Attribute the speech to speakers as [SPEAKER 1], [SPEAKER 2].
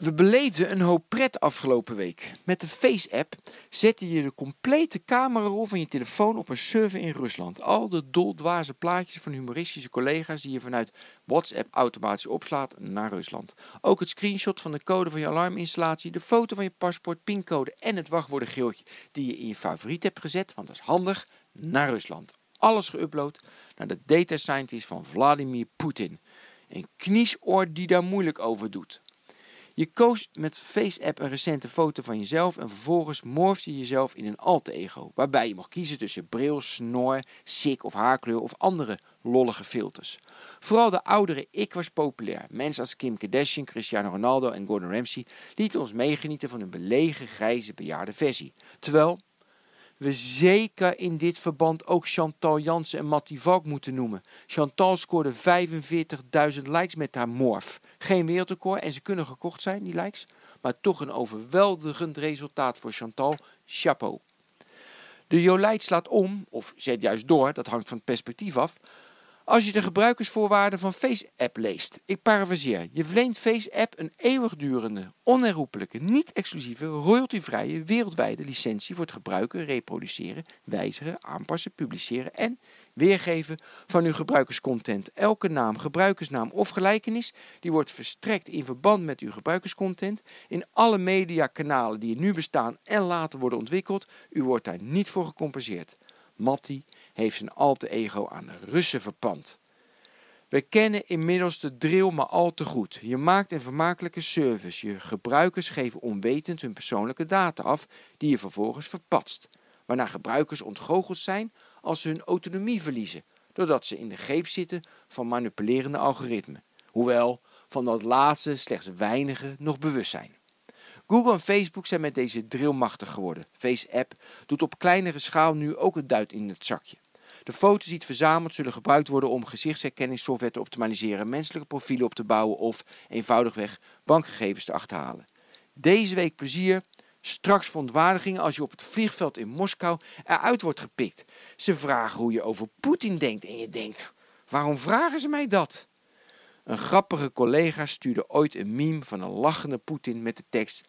[SPEAKER 1] We beleefden een hoop pret afgelopen week. Met de Face-app zette je de complete camerarol van je telefoon op een server in Rusland. Al de doldwaze plaatjes van humoristische collega's die je vanuit WhatsApp automatisch opslaat naar Rusland. Ook het screenshot van de code van je alarminstallatie, de foto van je paspoort, pincode en het wachtwoordengeeltje die je in je favoriet hebt gezet, want dat is handig, naar Rusland. Alles geüpload naar de data scientist van Vladimir Poetin. Een kniesoor die daar moeilijk over doet. Je koos met FaceApp een recente foto van jezelf en vervolgens morfde je jezelf in een alter ego, waarbij je mag kiezen tussen bril, snor, sik of haarkleur of andere lollige filters. Vooral de oudere ik was populair. Mensen als Kim Kardashian, Cristiano Ronaldo en Gordon Ramsay lieten ons meegenieten van een belegen grijze bejaarde versie. Terwijl we zeker in dit verband ook Chantal Jansen en Mattie Valk moeten noemen. Chantal scoorde 45.000 likes met haar morf. Geen wereldrecord en ze kunnen gekocht zijn, die likes. Maar toch een overweldigend resultaat voor Chantal. Chapeau. De Jolijt slaat om, of zet juist door, dat hangt van het perspectief af, als je de gebruikersvoorwaarden van FaceApp leest. Ik parafraseer. Je verleent FaceApp een eeuwigdurende, onherroepelijke, niet-exclusieve, royaltyvrije, wereldwijde licentie voor het gebruiken, reproduceren, wijzigen, aanpassen, publiceren en weergeven van uw gebruikerscontent. Elke naam, gebruikersnaam of gelijkenis die wordt verstrekt in verband met uw gebruikerscontent in alle mediakanalen die er nu bestaan en later worden ontwikkeld. U wordt daar niet voor gecompenseerd. Matti heeft zijn alter ego aan de Russen verpand. We kennen inmiddels de drill maar al te goed. Je maakt een vermakelijke service. Je gebruikers geven onwetend hun persoonlijke data af, die je vervolgens verpatst. Waarna gebruikers ontgoocheld zijn als ze hun autonomie verliezen, doordat ze in de greep zitten van manipulerende algoritmen. Hoewel van dat laatste slechts weinigen nog bewust zijn. Google en Facebook zijn met deze drill machtig geworden. FaceApp doet op kleinere schaal nu ook het duit in het zakje. De foto's die het verzameld zullen gebruikt worden om gezichtsherkenningssoftware te optimaliseren, menselijke profielen op te bouwen of eenvoudigweg bankgegevens te achterhalen. Deze week plezier, straks verontwaardiging als je op het vliegveld in Moskou eruit wordt gepikt. Ze vragen hoe je over Poetin denkt en je denkt, waarom vragen ze mij dat? Een grappige collega stuurde ooit een meme van een lachende Poetin met de tekst